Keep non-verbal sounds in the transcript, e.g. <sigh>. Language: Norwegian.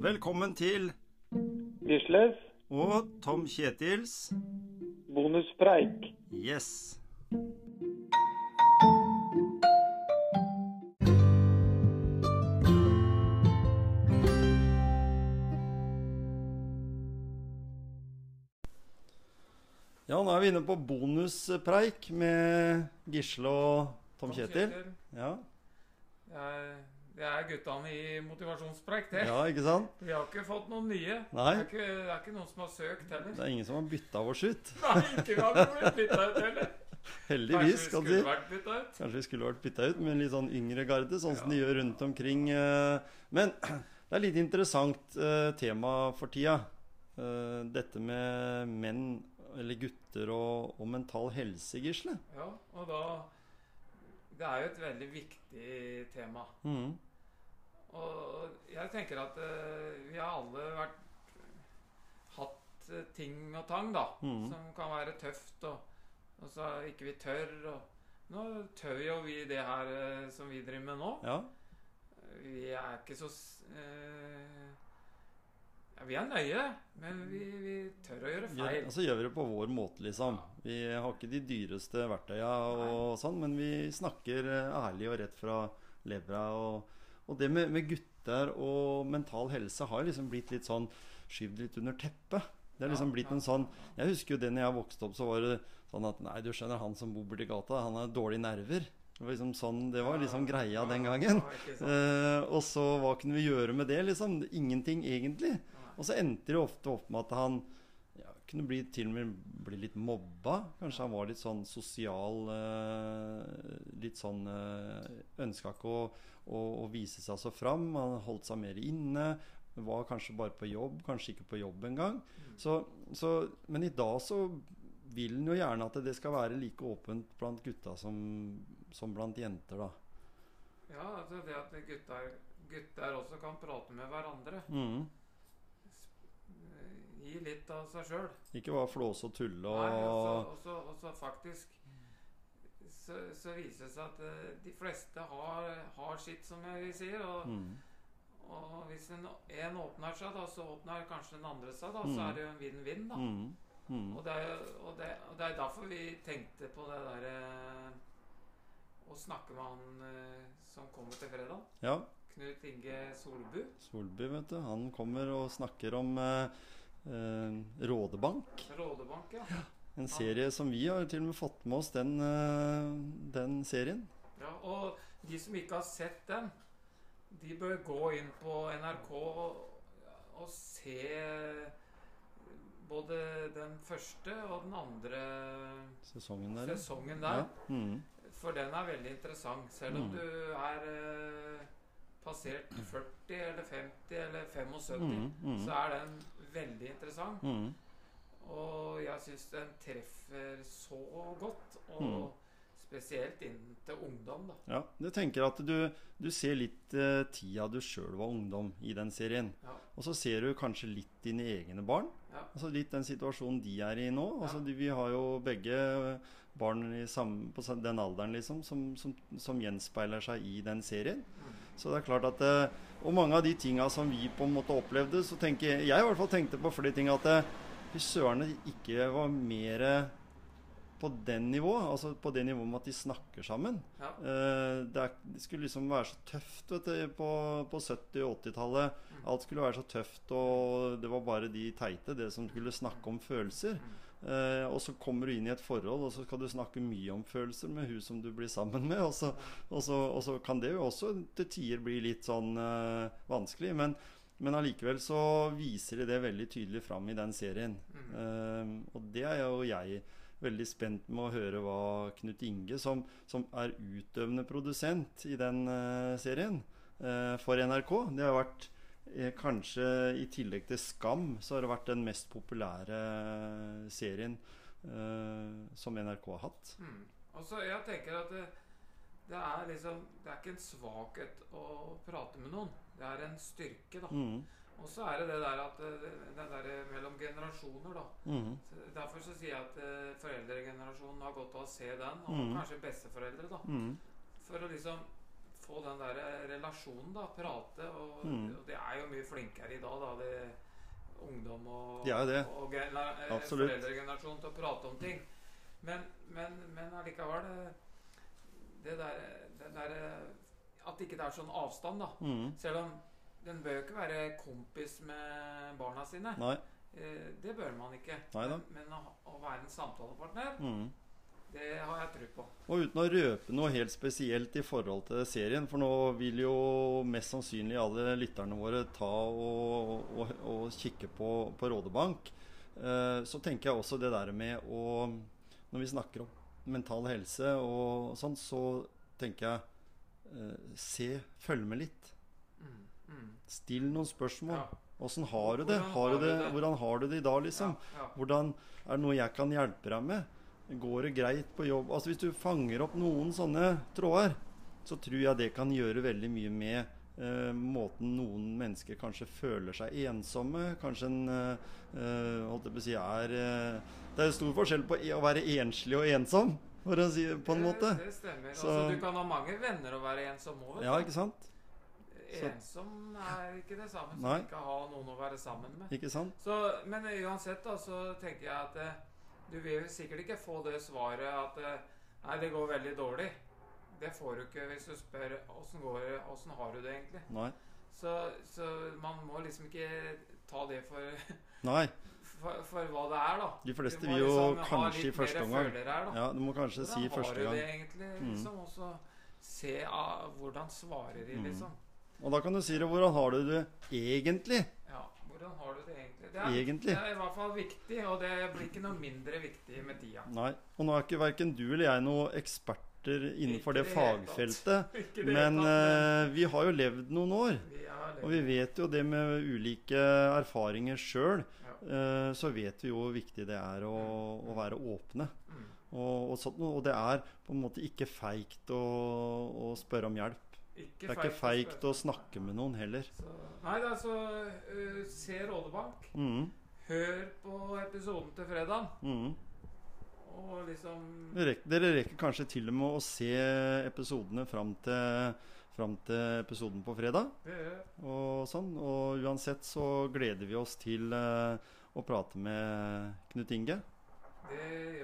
Velkommen til Gisles, og Tom Kjetils bonuspreik. Yes. Ja, nå er vi inne på bonuspreik med Gisle og Tom Kjetil. Ja, Jeg det er guttene i motivasjonspreik, det. ja ikke sant? Vi har ikke fått noen nye. Nei. Det er ikke, det er ikke noen som har søkt heller. Det er ingen som har bytta oss ut. Nei, ikke vi har blitt bytta ut heller. Heldigvis, Kanskje vi kan skulle vært bytta ut. Kanskje vi skulle vært bytta ut med en litt sånn yngre garde, sånn som de gjør rundt omkring. eh. Men <clears throat> det er litt interessant eh, tema for tida. Eh, Dette med menn, eller gutter, og, og mental helse, Gisle. Ja, og da Det er jo et veldig viktig tema. Mm. Og jeg tenker at eh, vi har alle vært hatt eh, ting og tang, da. Mm. Som kan være tøft, og, og så ikke vi tør. Og nå tør jo vi det her eh, som vi driver med nå. Ja. Vi er ikke så eh, ja, Vi er nøye, men vi, vi tør å gjøre Gjør, feil. altså gjør vi det på vår måte, liksom. Vi har ikke de dyreste verktøya og sånn, men vi snakker eh, ærlig og rett fra levra. Og, og det med, med gutter og mental helse har liksom blitt litt sånn skyvd litt under teppet. Det har liksom blitt en sånn. Jeg husker jo det når jeg vokste opp, så var det sånn at Nei, du skjønner, han som bor borti gata, han har dårlige nerver. Det var liksom sånn, det var liksom greia den gangen. Eh, og så hva kunne vi gjøre med det, liksom? Ingenting egentlig. Og så endte det ofte opp med at han ja, kunne bli, til og med bli litt mobba. Kanskje han var litt sånn sosial eh, Litt sånn uh, Ønska ikke å, å, å vise seg så fram. Han holdt seg mer inne. Var kanskje bare på jobb, kanskje ikke på jobb engang. Så, så, men i dag så vil han jo gjerne at det skal være like åpent blant gutta som, som blant jenter, da. Ja, altså det at gutter, gutter også kan prate med hverandre. Mhm. Eh, Gi litt av seg sjøl. Ikke bare flåse og tulle og Nei, så faktisk så, så viser det seg at eh, de fleste har, har sitt, som jeg sier. Og, mm. og hvis en, en åpner seg, da, så åpner kanskje den andre seg. da, Mm. Så er det jo en vinn-vinn. da. Mm. Mhm. Og, det er, og, det, og det er derfor vi tenkte på det derre Å snakke med han uh, som kommer til fredag. Ja, Knut Inge Solbu. Solby, vet du. Han kommer og snakker om eh, eh, Rådebank. Rådebank, ja. En serie som vi har til og med fått med oss, den, eh, den serien. ja. Og de som ikke har sett den, de bør gå inn på NRK og, og se både den første og den andre Sesongen der. sesongen der. Ja. Mm. For den er veldig interessant. Selv om Mm. du er eh, passert 40 eller 50 eller 75, mm. Mhm. så er den veldig interessant. Mm. Og jeg syns den treffer så godt. Og Mm. spesielt inn til ungdom, da. Ja, du tenker at du, du ser litt eh, tida du sjøl var ungdom i den serien. Ja. Og så ser du kanskje litt dine egne barn. Ja. Altså Litt den situasjonen de er i nå. Altså de, Vi har jo begge eh, barn i samme, på den alderen liksom som, som, som gjenspeiler seg i den serien. Mm. Så det er klart at eh, Og mange av de tinga som vi på en måte opplevde, så tenker jeg Jeg i hvert fall tenkte på flere ting at eh, fy søren ikke var mer på den nivået. Altså på det nivået med at de snakker sammen. Ja. Eh, det, er, det skulle liksom være så tøft vet du, på, på 70- og 80-tallet. Mm. Alt skulle være så tøft, og det var bare de teite, det som skulle snakke om følelser. Eh, og så kommer du inn i et forhold, og så skal du snakke mye om følelser med hun som du blir sammen med. Og så, og så, og så kan det jo også til tider bli litt sånn eh, vanskelig. Men, men allikevel så viser de det veldig tydelig fram i den serien. Mm. Eh, og det er jo jeg veldig spent med å høre hva Knut Inge, som, som er utøvende produsent i den eh, serien eh, for NRK Det har vært eh, kanskje i tillegg til Skam, så har det vært den mest populære serien eh, som NRK har hatt. Mm. Og så jeg tenker at det, det er liksom Det er ikke en svakhet å prate med noen. Det er en styrke, da. Mm. Og så er det det der at det den der mellom generasjoner, da. Mm. Derfor så sier jeg at eh, foreldregenerasjonen har godt av å se den, og Mm. kanskje besteforeldre, da. Mm. For å liksom få den der relasjonen, da. Prate. Og, Mm. og det er jo mye flinkere i dag, da. Det, ungdom og, ja, det. og eh, Absolutt. foreldregenerasjonen til å prate om ting. Men, men, men allikevel det, det der, det der At ikke det er sånn avstand, da. Mm. Selv om den bør jo ikke være kompis med barna sine. Nei. Eh, Det bør man ikke. Men, men å, å være en samtalepartner, Mm. Det har jeg tro på. Og uten å røpe noe helt spesielt i forhold til serien, for nå vil jo mest sannsynlig alle lytterne våre ta og, og, og kikke på, på Rådebank, eh, så tenker jeg også det der med å Når vi snakker om mental helse og sånn, så tenker jeg eh, se, følg med litt. Mm, mm. Still noen spørsmål. Ja. Åssen har du det? Hvordan Har du det? Hvordan har du det i dag, liksom? Ja, ja. Hvordan Er det noe jeg kan hjelpe deg med? Går det greit på jobb? Altså Hvis du fanger opp noen sånne tråder, så tror jeg det kan gjøre veldig mye med eh, måten noen mennesker kanskje føler seg ensomme. Kanskje en eh, holdt jeg på å si er eh, Det er stor forskjell på e- å være enslig og ensom, for å si på en måte. Det, det stemmer. Så- Altså, du kan ha mange venner og være ensom òg. Ja, ikke sant? Ensom er ikke det samme som Nei. ikke ha noen å være sammen med. Ikke sant? Så, men uansett da, så tenker jeg at eh, du vil sikkert ikke få det svaret at eh, Nei, det går veldig dårlig. Det får du ikke hvis du spør åssen går det, åssen har du det egentlig. Nei. Så, så man må liksom ikke ta det for, Nei. for, for hva det er, da. De fleste vil jo liksom kanskje i første omgang her. Ja, du må kanskje si første gang. Hvordan har du det egentlig? Mm. Liksom, og så se ah, hvordan svarer de, Mm. liksom. Og da kan du si det. Hvordan har du det egentlig? Ja, hvordan har du det egentlig? Det er, Egentlig. det er i hvert fall viktig, og det blir ikke noe mindre viktig med tida. Nei. Og nå er ikke verken du eller jeg noen eksperter innenfor det det fagfeltet. <laughs> Det Men uh, vi har jo levd noen år. vi levd. Og vi vet jo det med ulike erfaringer sjøl. Ja. Så vet vi jo hvor viktig det er å, å være åpne. Mm. Og, og, sånt, og det er på en måte ikke feigt å, å spørre om hjelp. Ikke Det er ikke feigt å snakke med noen heller. Så, nei, det er altså uh, Se Rådebank. Mm, Hør på episoden til fredag. mm. Og liksom Dere rekker, dere rekker kanskje til og med å se episodene fram til, fram til episoden på fredag. Og sånn. Og uansett så gleder vi oss til uh, å prate med Knut Inge. Det gjør vi.